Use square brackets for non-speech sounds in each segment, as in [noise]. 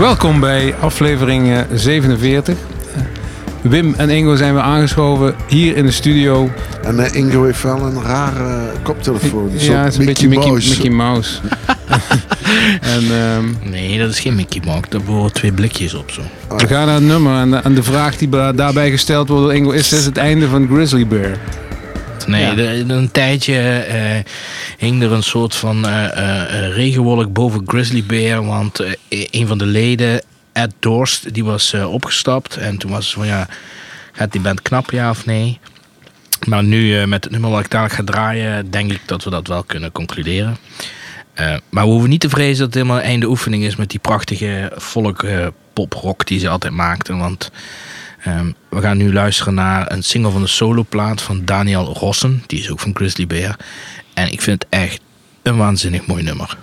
Welkom bij aflevering eh, 47. Wim en Ingo zijn weer aangeschoven hier in de studio. En eh, Ingo heeft wel een rare koptelefoon. ja, het is een beetje Mickey, Mickey Mouse. [laughs] en, ehm, Nee, dat is geen Mickey Mouse. Daar behoren twee blikjes op zo. we gaan naar het nummer en de, en de vraag die daarbij gesteld wordt door Ingo is: is het einde van Grizzly Bear? Nee, Ja. de- een tijdje eh, hing er een soort van eh, eh, eh, regenwolk boven Grizzly Bear. Want een van de leden, Ed Dorst, die was opgestapt. En toen was het van ja, gaat die band knap ja of nee? Maar nu met het nummer wat ik dadelijk ga draaien, denk ik dat we dat wel kunnen concluderen. Eh, maar we hoeven niet te vrezen dat het helemaal einde oefening is met die prachtige folk eh, poprock die ze altijd maakten. Want ehm, we gaan nu luisteren naar een single van de soloplaat van Daniel Rossen. Die is ook van Grizzly Bear. En ik vind het echt een waanzinnig mooi nummer.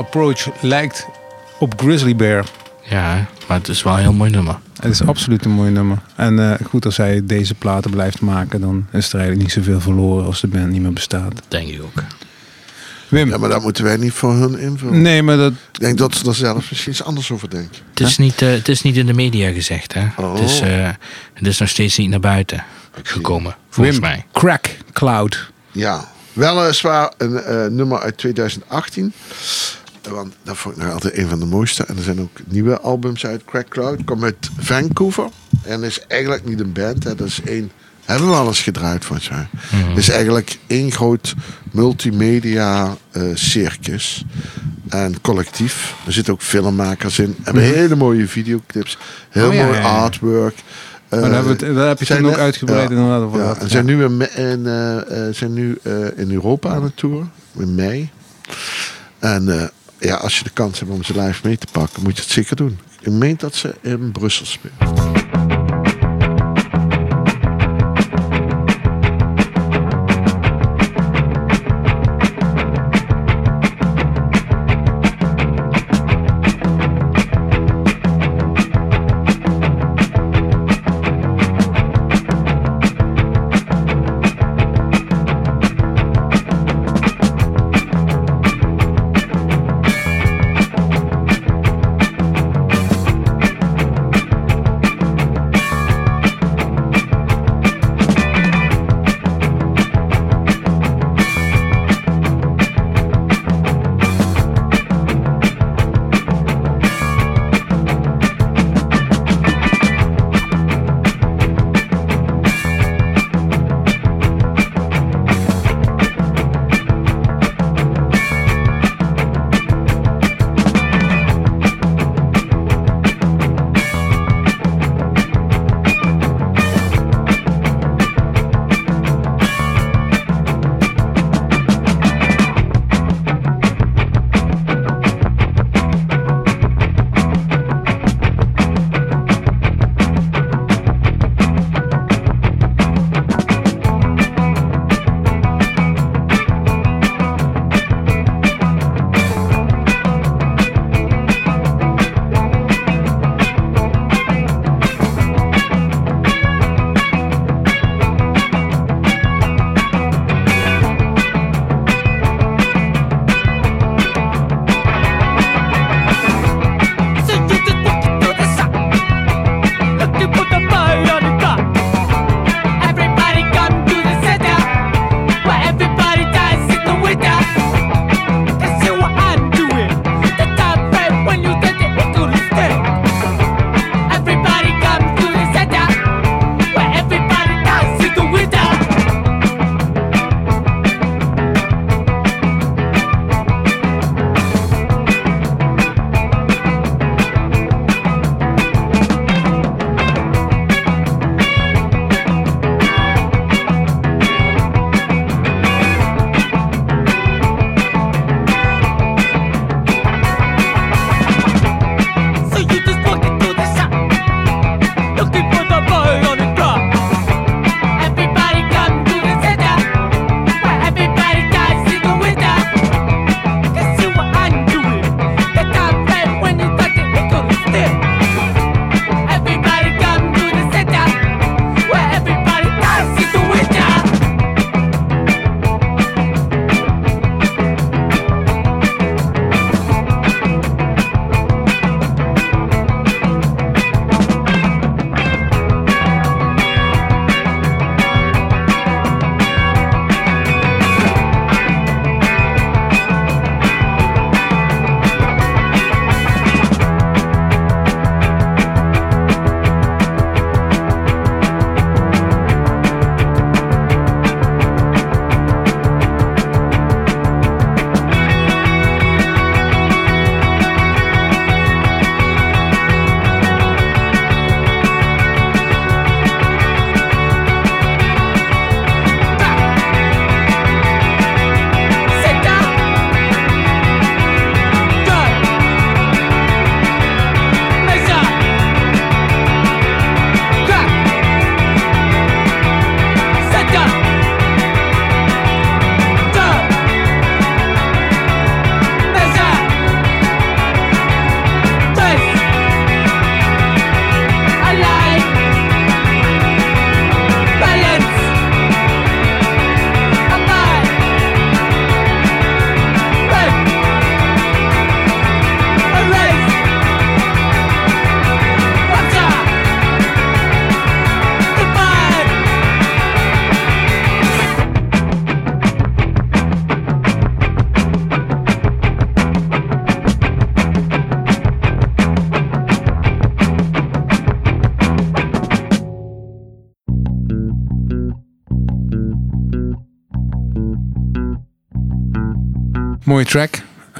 Approach lijkt op Grizzly Bear. Ja, maar het is wel een heel mooi nummer. Het is absoluut een mooi nummer. En eh, goed, als hij deze platen blijft maken, dan is er eigenlijk niet zoveel verloren als de band niet meer bestaat. Denk ik ook. Wim, Ja, maar dat moeten wij niet voor hun invullen. nee, maar dat, Ik denk dat ze er zelf misschien iets anders over denken. Het is, niet, eh, het is niet in de media gezegd, hè? Oh. Het, is, eh, het is nog steeds niet naar buiten gekomen, volgens Wim, mij. Crack Cloud. Ja, weliswaar een eh, nummer uit 2018. Eh, Want dat vond ik nog altijd een van de mooiste. En er zijn ook nieuwe albums uit Crack Cloud. Komt uit Vancouver. En is eigenlijk niet een band. Hè. Dat is één... Hebben we al eens gedraaid volgens mij. Het is eigenlijk één groot multimedia eh, circus. En collectief. Er zitten ook filmmakers in. Hebben hele mooie videoclips. Heel Oh, ja, mooi ja, ja. artwork. Maar daar, hebben we het, daar heb je zijn toen ook uitgebreid inderdaad over ja, en Ja. zijn nu, in, eh, eh, zijn nu eh, in Europa aan het tour. In mei. En eh, ja, als je de kans hebt om ze live mee te pakken, moet je het zeker doen. Ik meen dat ze in Brussel spelen.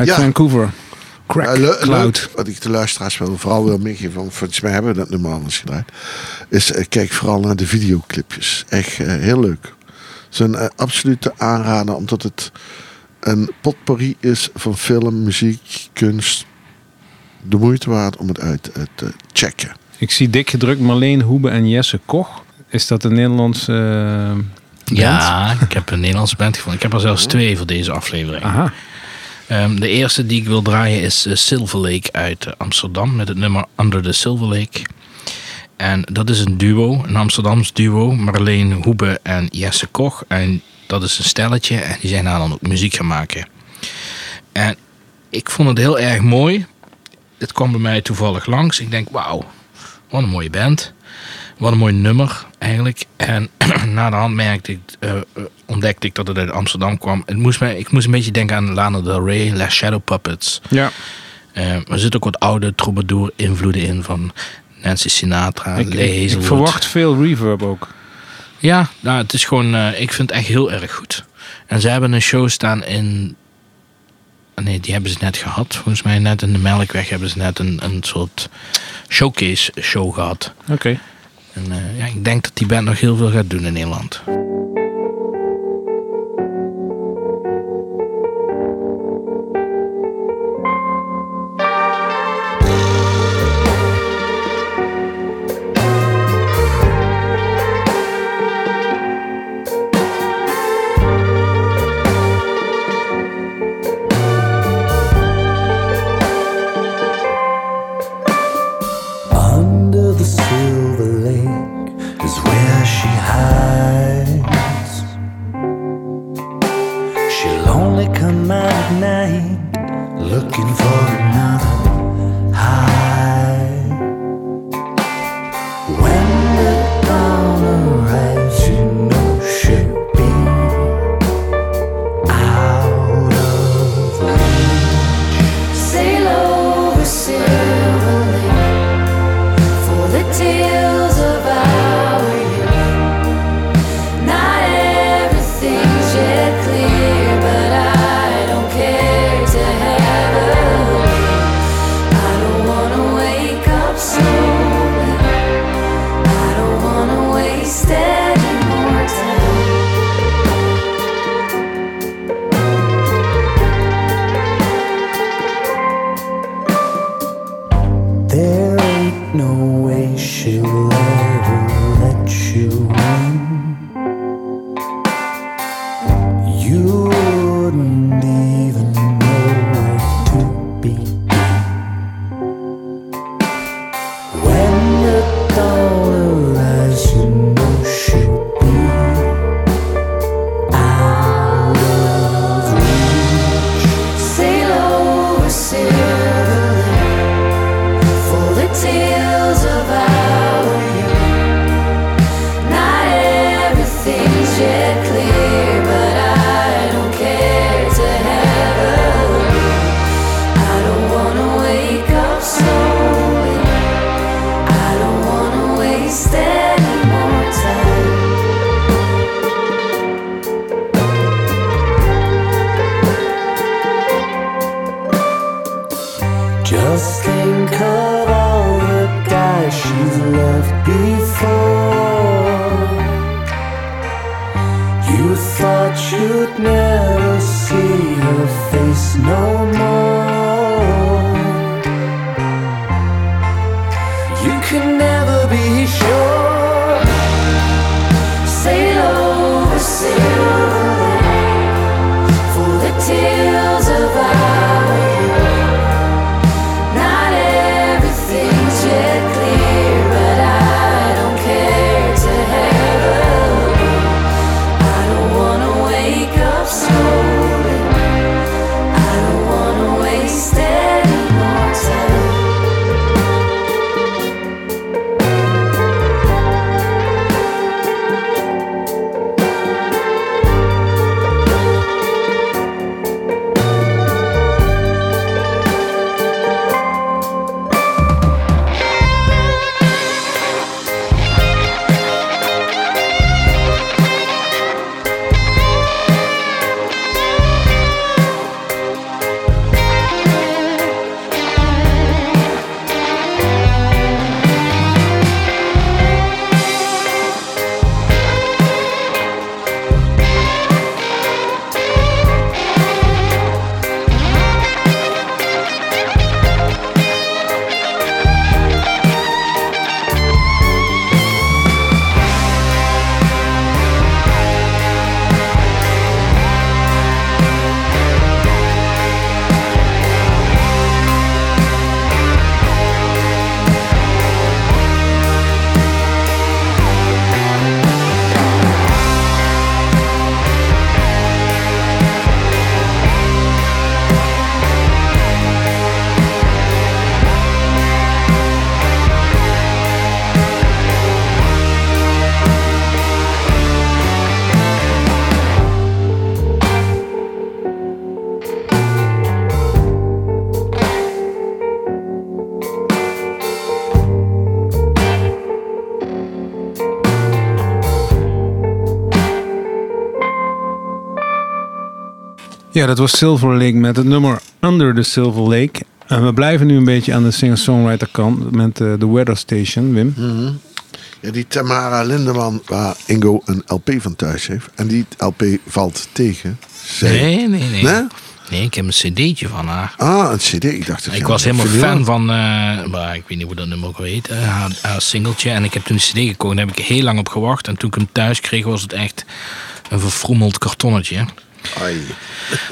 Uit Ja. Vancouver. Crack Cloud. wat ik de luisteraars wel vooral wil meegeven, want volgens mij hebben we dat nummer anders gedaan, is eh, kijk vooral naar de videoclipjes. Echt eh, heel leuk. Het is een eh, absolute aanrader, omdat het een potpourri is van film, muziek, kunst. De moeite waard om het uit te checken. Ik zie dik gedrukt Marleen Hoebe en Jesse Koch. Is dat een Nederlandse band? Ja, ik heb een Nederlandse band gevonden. Ik heb er zelfs twee voor deze aflevering. Aha. Ehm, de eerste die ik wil draaien is eh, Silver Lake uit eh, Amsterdam met het nummer Under the Silver Lake. En dat is een duo, een Amsterdams duo, Marleen Hoebe en Jesse Koch. En dat is een stelletje en die zijn daar dan ook muziek gaan maken. En ik vond het heel erg mooi. Het kwam bij mij toevallig langs. Ik denk, wauw, wat een mooie band. Wat een mooi nummer eigenlijk. En [clears throat] na de hand merkte ik, eh, eh, ontdekte ik dat het uit Amsterdam kwam. Het moest mij, ik moest een beetje denken aan Lana Del Rey, La Shadow Puppets. Ja, Eh, er zitten ook wat oude troubadour invloeden in van Nancy Sinatra, ik, Lee ik, verwacht veel reverb ook. Ja, nou, het is gewoon, ik vind het echt heel erg goed. En ze hebben een show staan in. ah, Nee, die hebben ze net gehad. Volgens mij net in de Melkweg hebben ze net een, een soort showcase show gehad. Oké. Eh, ja, ik denk dat die band nog heel veel gaat doen in Nederland. Ja, dat was Silver Lake met het nummer Under the Silver Lake. En we blijven nu een beetje aan de singer-songwriter kant met eh, de Weather Station, Wim. Ja, die Tamara Lindeman, waar Ingo een LP van thuis heeft. En die LP valt tegen. Zij. Nee, nee, nee. Nee? Nee, ik heb een cd'tje van haar. Ah, een CD. Ik dacht dat Ik was helemaal vinyl- fan van, eh, maar ik weet niet hoe dat nummer ook heet, eh, haar, haar singeltje. En ik heb toen een cd gekocht, daar heb ik heel lang op gewacht. En toen ik hem thuis kreeg, was het echt een verfrommeld kartonnetje. Ai.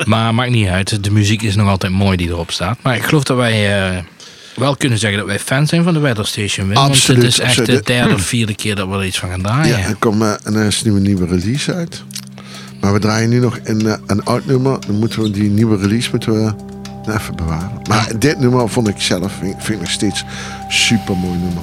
Maar maakt niet uit, de muziek is nog altijd mooi die erop staat. Maar ik geloof dat wij eh, wel kunnen zeggen dat wij fan zijn van de Weather Station. Wim, want Absoluut, het is echt absoluut. de derde of vierde keer dat we er iets van gaan draaien. Ja, er komt eh, en er is nu een nieuwe release uit. Maar we draaien nu nog een, eh, een oud nummer. Dan moeten we die nieuwe release moeten we even bewaren. Maar dit nummer vond ik zelf, vind, vind ik nog steeds super mooi nummer.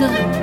的。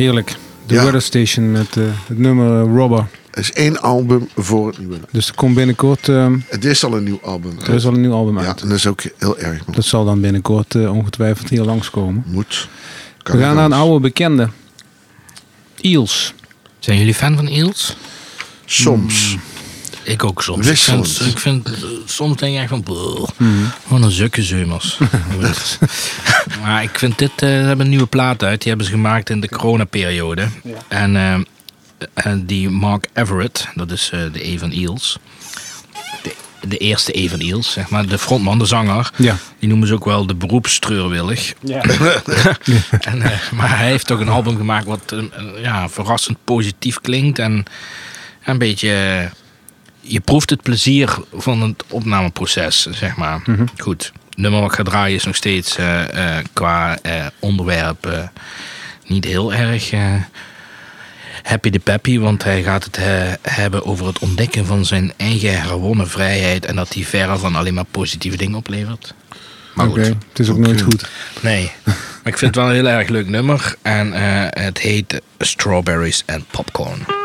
Heerlijk. De Ja. Weather Station met eh, het nummer eh, Robber. Het is één album voor het nieuwe. Dus er komt binnenkort... ehm, Het is al een nieuw album. er is al een nieuw album ja, uit. en dat is ook heel erg. mooi. Dat zal dan binnenkort eh, ongetwijfeld hier langskomen. Moet. Kan We gaan naar een oude bekende. Eels. Zijn jullie fan van Eels? Soms. Ik ook soms. Ik vind, ik vind eh, soms denk je echt van, "Brrr, wat een zukkezeumers. Goed. [laughs] maar ik vind dit, eh, ze hebben een nieuwe plaat uit. Die hebben ze gemaakt in de coronaperiode. En, eh, en die Mark Everett, dat is eh, de E van Eels. De, de eerste E van Eels, zeg maar. De frontman, de zanger. Ja. Die noemen ze ook wel de beroepstreurwillig. Ja. [laughs] En, eh, maar hij heeft ook een album gemaakt wat ja, verrassend positief klinkt. En een beetje. Je proeft het plezier van het opnameproces, zeg maar. Goed. Het nummer wat ik ga draaien is nog steeds eh, eh, qua eh, onderwerp niet heel erg happy de peppy. Want hij gaat het hebben over het ontdekken van zijn eigen herwonnen vrijheid. En dat die verre van alleen maar positieve dingen oplevert. Maar goed. het is ook nooit goed. Nee, maar ik vind het wel een heel erg leuk nummer. En het heet Strawberries and Popcorn.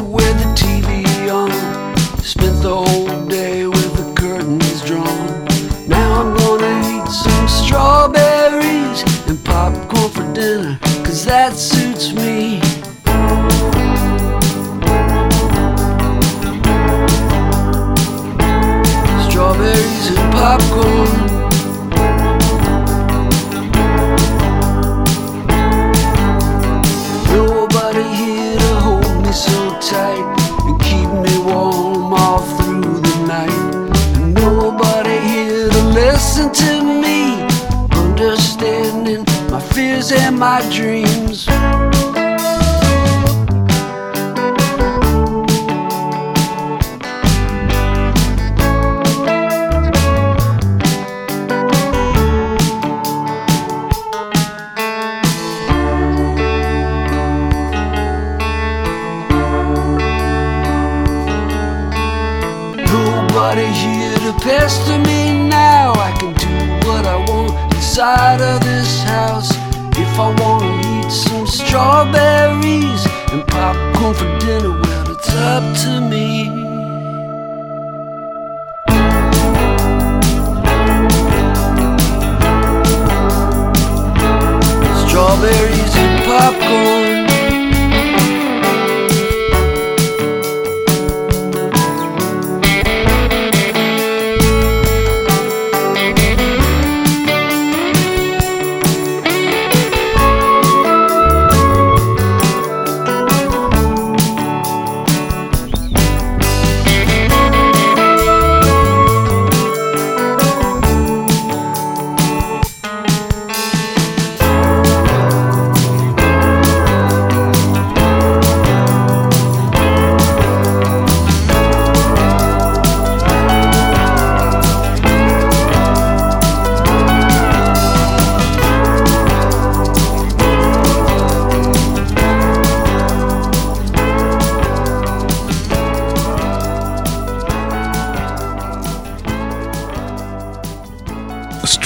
We.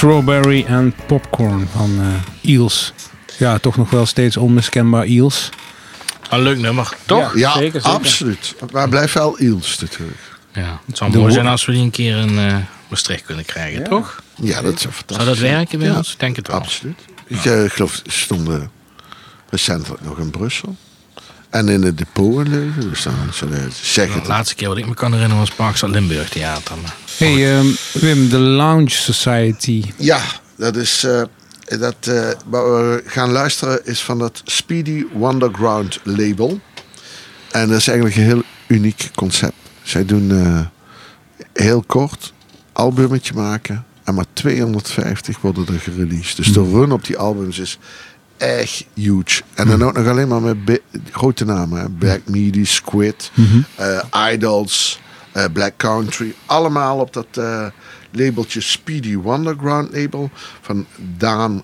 Strawberry and Popcorn van eh Eels. Ja, toch nog wel steeds onmiskenbaar Eels. Een leuk nummer, toch? Ja, Zeker, zeker. absoluut. Maar blijf wel Iels natuurlijk. Ja. Het zou mooi zijn als we die een keer in eh Maastricht kunnen krijgen, toch? Ja, dat is fantastisch. Zou dat werken bij Ja, ons? Ik denk het wel. Absoluut. Ik eh, geloof, ze stonden recentelijk nog in Brussel. En in het depot in Leuven. Dus dan zullen ze zeggen... De laatste keer wat ik me kan herinneren was Parkstad Limburg Theater. Maar Hey ehm, Wim, de Lounge Society. Ja, dat is... eh, dat, eh, wat we gaan luisteren is van dat Speedy Wonderground label. En dat is eigenlijk een heel uniek concept. Zij doen eh, heel kort albummetje maken. En maar 250 worden er gereleased. Dus de run op die albums is echt huge. En dan ook nog alleen maar met grote namen. hè. Black Midi, Squid, eh, Idols, eh, Black Country. Allemaal op dat eh, labeltje Speedy Wonderground label van Daan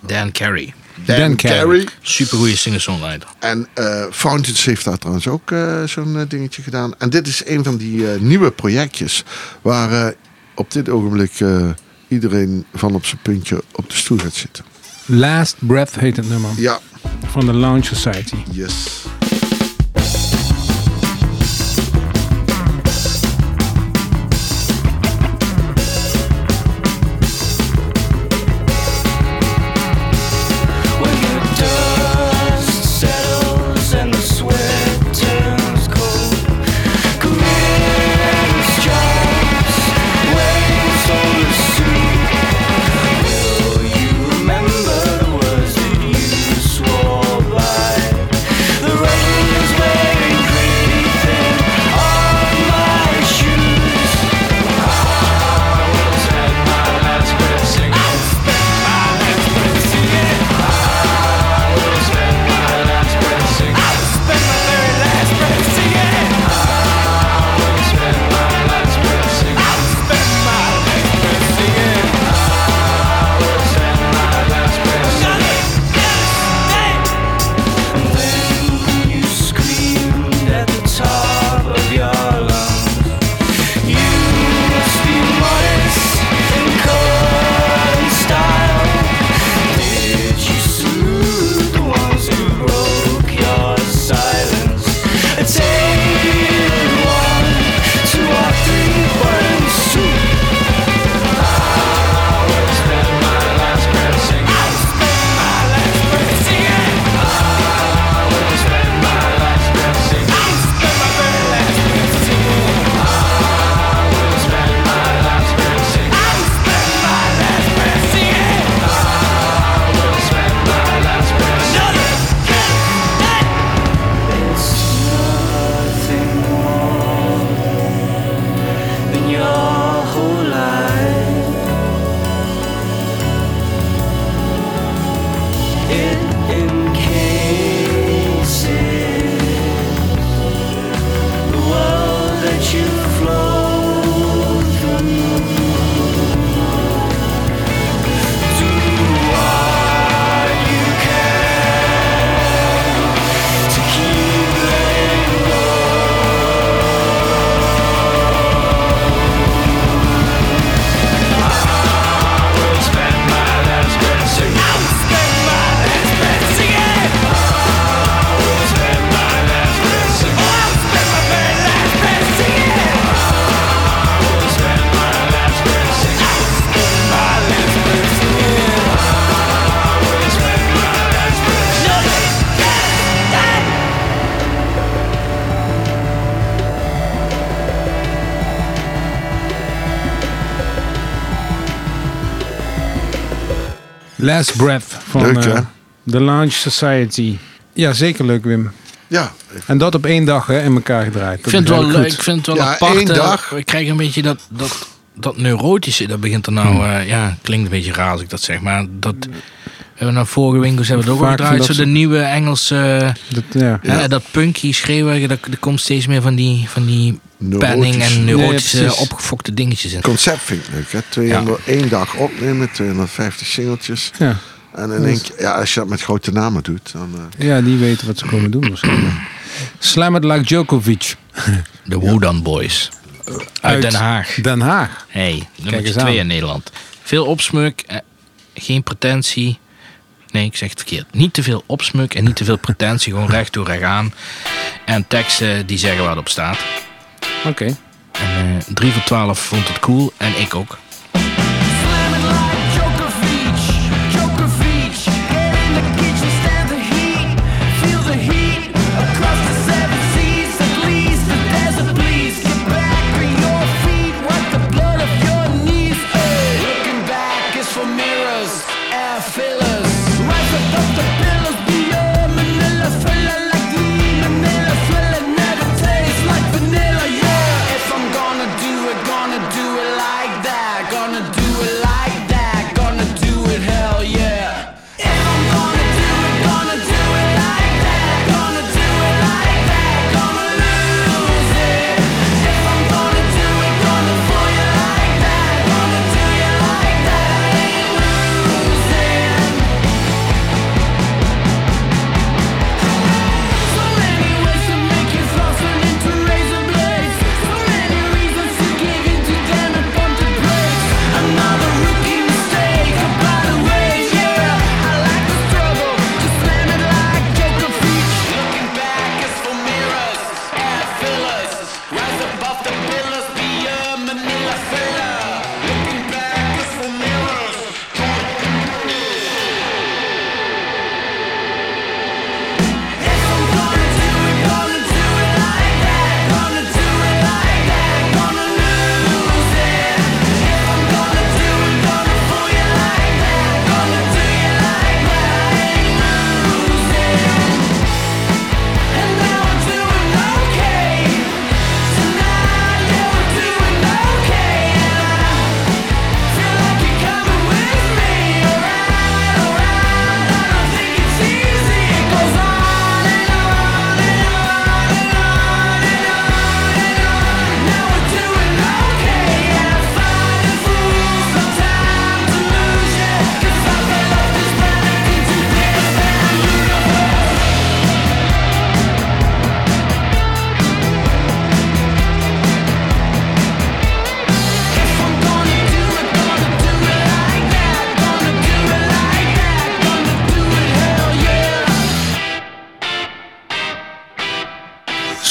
Dan Carey, Dan, Dan Carey. Carey. supergoeie singer-songwriter. En eh Fountains heeft daar trouwens ook eh, zo'n dingetje gedaan. En dit is een van die eh, nieuwe projectjes waar op dit ogenblik eh, iedereen van op zijn puntje op de stoel gaat zitten. Last Breath heet het nummer. Ja, Van de Lounge Society. yes. Last Breath van Leuk, eh, de Lounge Society. Ja, zeker leuk Wim. Ja, En dat op één dag hè, in elkaar gedraaid. Ik vind het wel leuk, ik vind het wel Ja, apart. één dag. Ik krijg een beetje dat, dat, dat neurotische, dat begint er nou, Hmm. eh, ja, klinkt een beetje raar als ik dat zeg, maar dat... We hebben naar vorige winkels hebben we het ook al gedraaid. Zo de nieuwe Engelse, Dat, ja. hè, dat punky schreeuwen, dat, er komt steeds meer van die, van die penning en neurotische Nee, opgefokte dingetjes in. concept vind ik leuk. Hè? 200, één dag opnemen, 250 singeltjes. Ja. En in één keer- ja, als je dat met grote namen doet, dan... eh, ja, die weten wat ze komen doen waarschijnlijk. [clears throat] Slam it like Djokovic. De Wodan Boys. Uit, Den Haag. Den Haag. Hey, nummer eens twee aan. in Nederland. Veel opsmuk, eh, geen pretentie. Nee, ik zeg het verkeerd. Niet te veel opsmuk en niet te veel pretentie. Gewoon recht door recht aan. En teksten die zeggen waar het op staat. Oké. En eh 3 voor 12 vond het cool. En ik ook.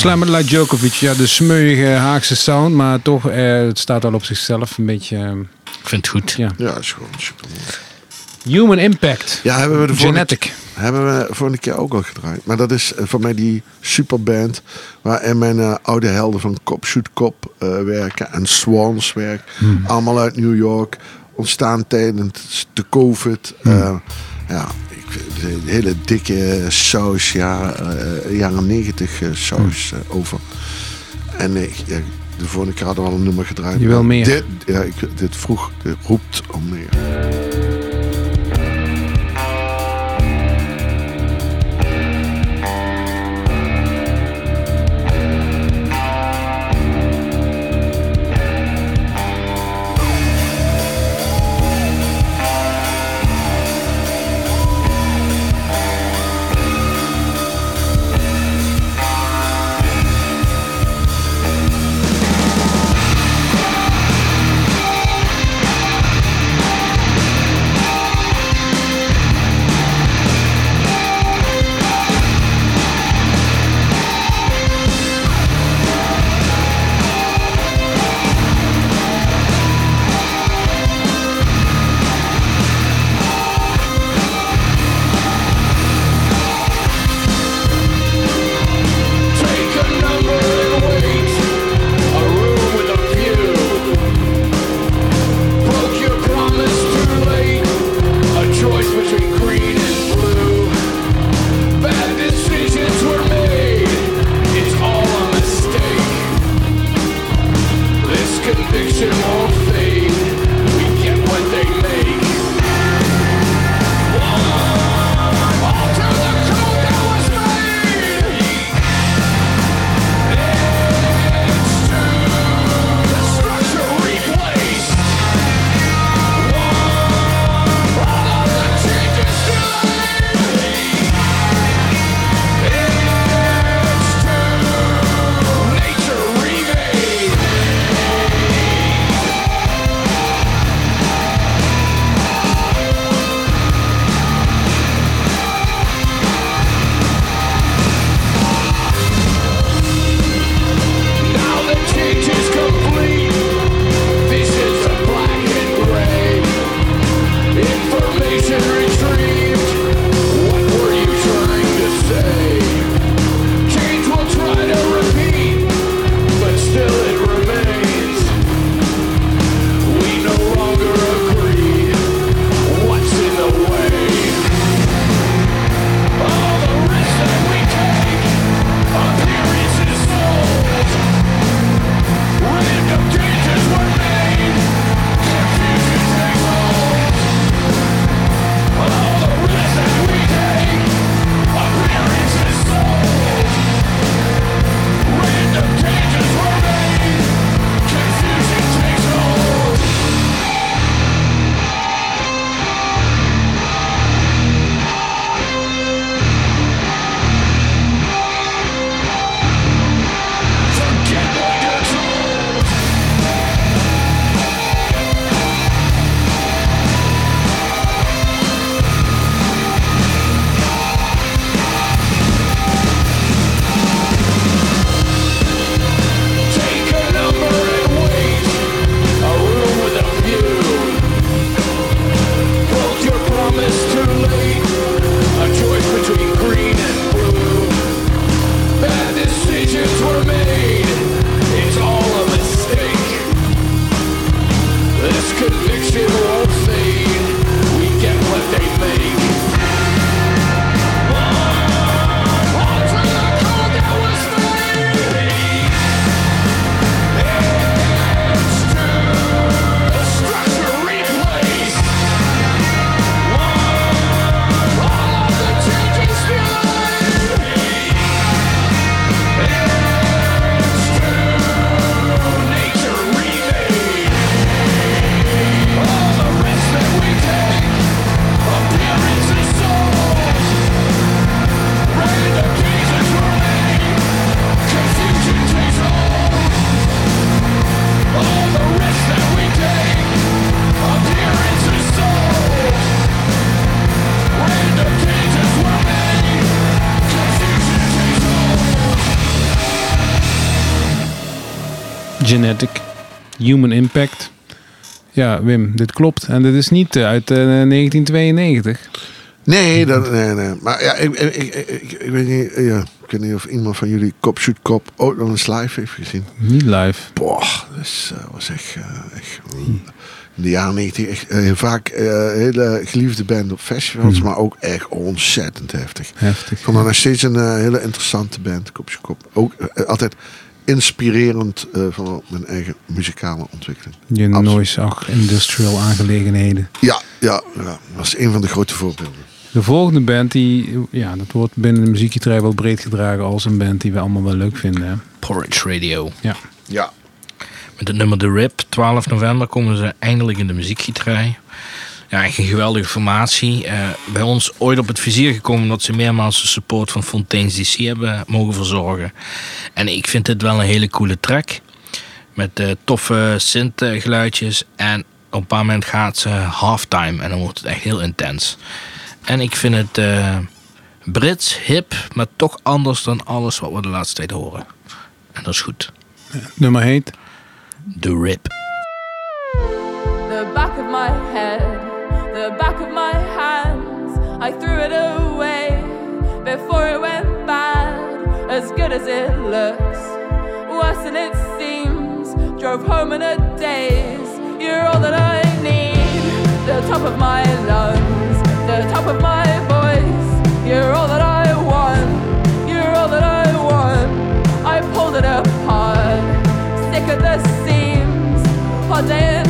Yeah. Slam it like Djokovic. Ja, de smeuïge Haagse sound. Maar toch, eh, het staat al op zichzelf een beetje... eh, Ik vind het goed. ja. Ja, is gewoon super mooi. Human Impact. Ja, hebben we de vorige, Genetic. hebben we vorige keer ook al gedraaid. Maar dat is eh, voor mij die superband waarin mijn eh, oude helden van Cop Shoot Cop eh, werken en Swans werken. Allemaal uit New York. Ontstaan tijdens de COVID. Eh, ja, een hele dikke saus, ja, eh, jaren negentig eh, saus eh, over. En ja, de vorige keer hadden we al een nummer gedraaid. Je wil meer. Dit, ja, ik, dit vroeg, dit roept om meer. Genetic. Human Impact. Ja, Wim, dit klopt. En dit is niet eh, uit eh, 1992. Nee, dat, nee, nee. Maar ja, ik, ik, ik, ik, weet niet, eh, ja, ik weet niet of iemand van jullie Kop Shoot Kop ook nog eens live heeft gezien. Niet live. Boah, dat eh, was echt, eh, echt in de jaren 90 echt, eh, vaak eh, hele geliefde band op festivals, maar ook echt ontzettend heftig. Heftig. Ik vond dat nog steeds een eh, hele interessante band, Kop Shoot Kop. Ook eh, altijd inspirerend eh, van mijn eigen muzikale ontwikkeling. Je Absoluut. noise ach, industrial aangelegenheden. Ja, ja, ja, dat was een van de grote voorbeelden. De volgende band, die, ja, dat wordt binnen de muziekgetrij wel breed gedragen als een band die we allemaal wel leuk vinden. Hè? Porridge Radio. Ja. Ja, Met het nummer The Rip, 12 november, komen ze eindelijk in de muziekgieterij. Ja, echt een geweldige formatie. Eh, bij ons ooit op het vizier gekomen omdat ze meermaals de support van Fontaine's DC hebben mogen verzorgen. En ik vind dit wel een hele coole track. Met eh, toffe synth geluidjes. En op een paar moment gaat ze halftime en dan wordt het echt heel intens. En ik vind het eh, Brits, hip, maar toch anders dan alles wat we de laatste tijd horen. En dat is goed. Nummer heet The Rip. the back of my head, back of my hands. I threw it away before it went bad. As good as it looks, worse than it seems. Drove home in a daze. You're all that I need. The top of my lungs, the top of my voice. You're all that I want. You're all that I want. I pulled it apart, sick at the seams. Hot day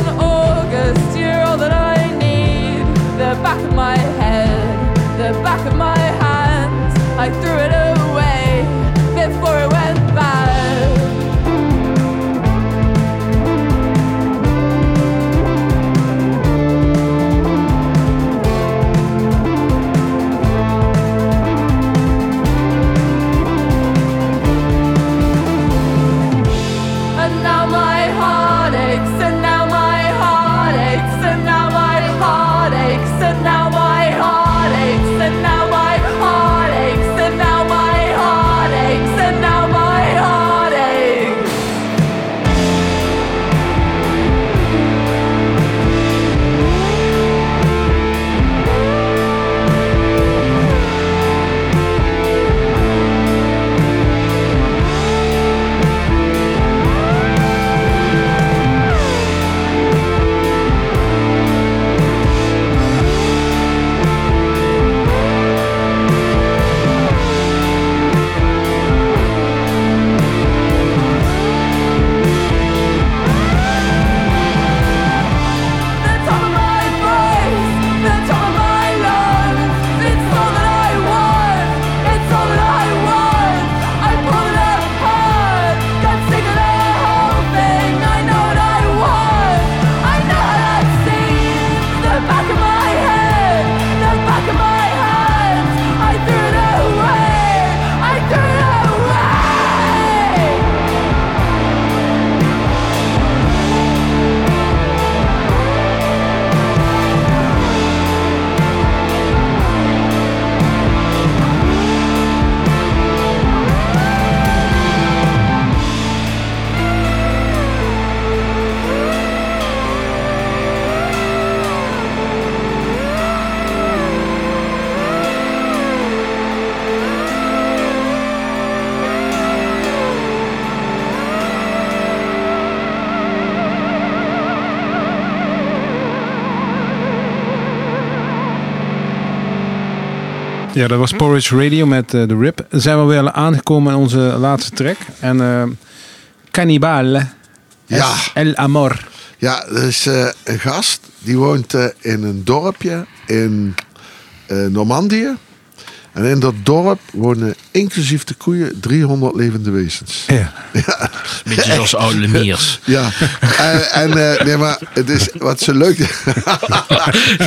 Ja, dat was Porridge Radio met eh, de Rip. Dan zijn we weer aangekomen in onze laatste track. En eh Cannibale. Ja. El Amor. Ja, er is eh, een gast die woont eh, in een dorpje in eh, Normandië. En in dat dorp wonen inclusief de koeien 300 levende wezens. Ja. Beetje zoals [laughs] oude Lemiers. Ja, en, en eh, nee, maar het is wat zo leuk [laughs]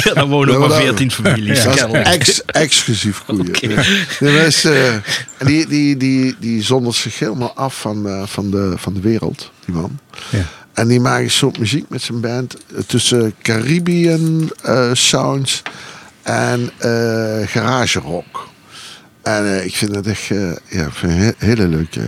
Ja, daar wonen Ja, ook maar maar 14 families. Ex, exclusief koeien. Oké. Nee, maar dat is, eh, die, die, die, die zondert zich helemaal af van, eh, van, de, van de wereld, die man. Ja. En die maakt een soort muziek met zijn band tussen Caribbean eh, sounds en eh, garage rock. En eh, ik vind het echt eh, ja, een he- hele leuke,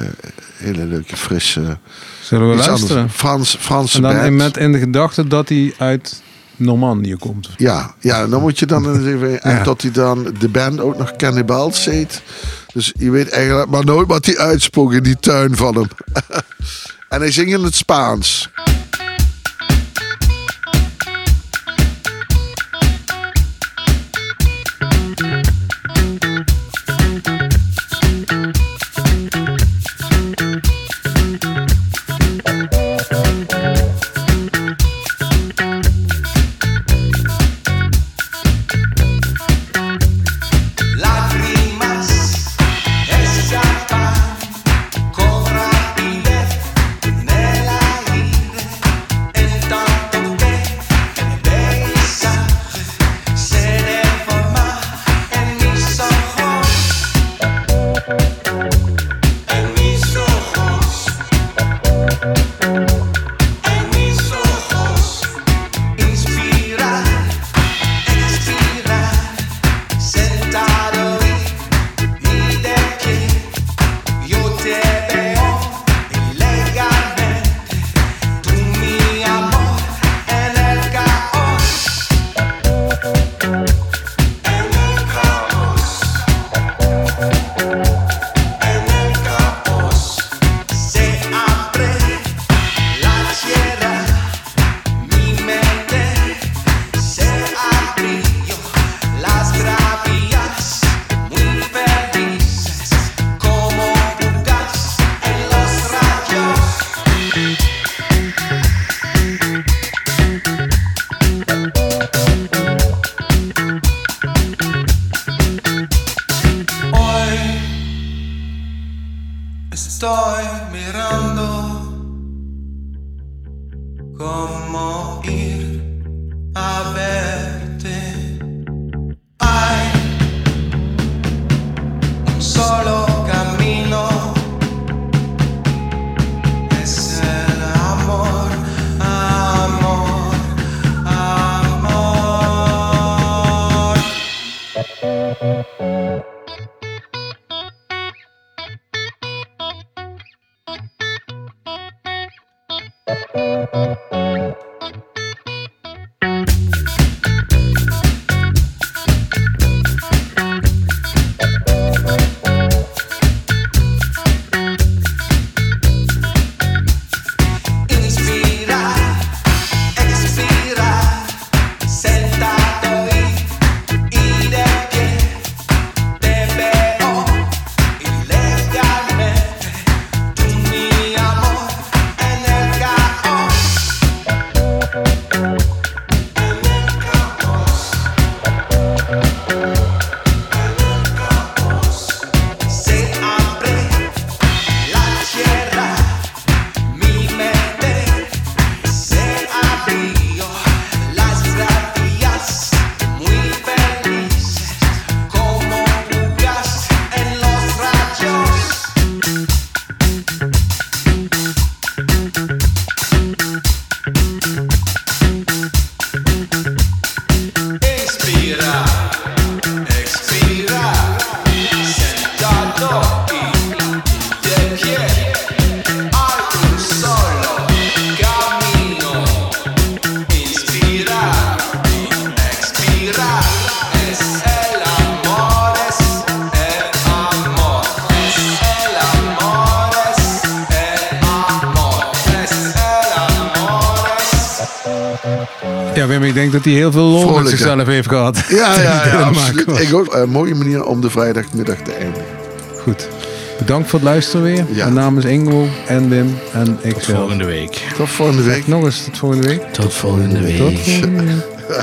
hele leuke, frisse. Zullen we luisteren? anders. Frans, Franse En dan band. met in de gedachte dat hij uit Normandië komt. Ja, ja, dan moet je dan eens even. [laughs] En Ja. dat hij dan de band ook nog Cannibals heet. Dus je weet eigenlijk maar nooit wat hij uitspook in die tuin van hem. [laughs] en hij zingt in het Spaans. Hij heel veel lol met zichzelf heeft gehad. Ja, ja, [laughs] ja absoluut. Ik ook. Een mooie manier om de vrijdagmiddag te eindigen. Goed. Bedankt voor het luisteren weer. Ja. En namens Ingo en Wim en ik Tot zelf. volgende week. Tot volgende week. Nog eens tot volgende week. Tot volgende week. Tot volgende week. [laughs]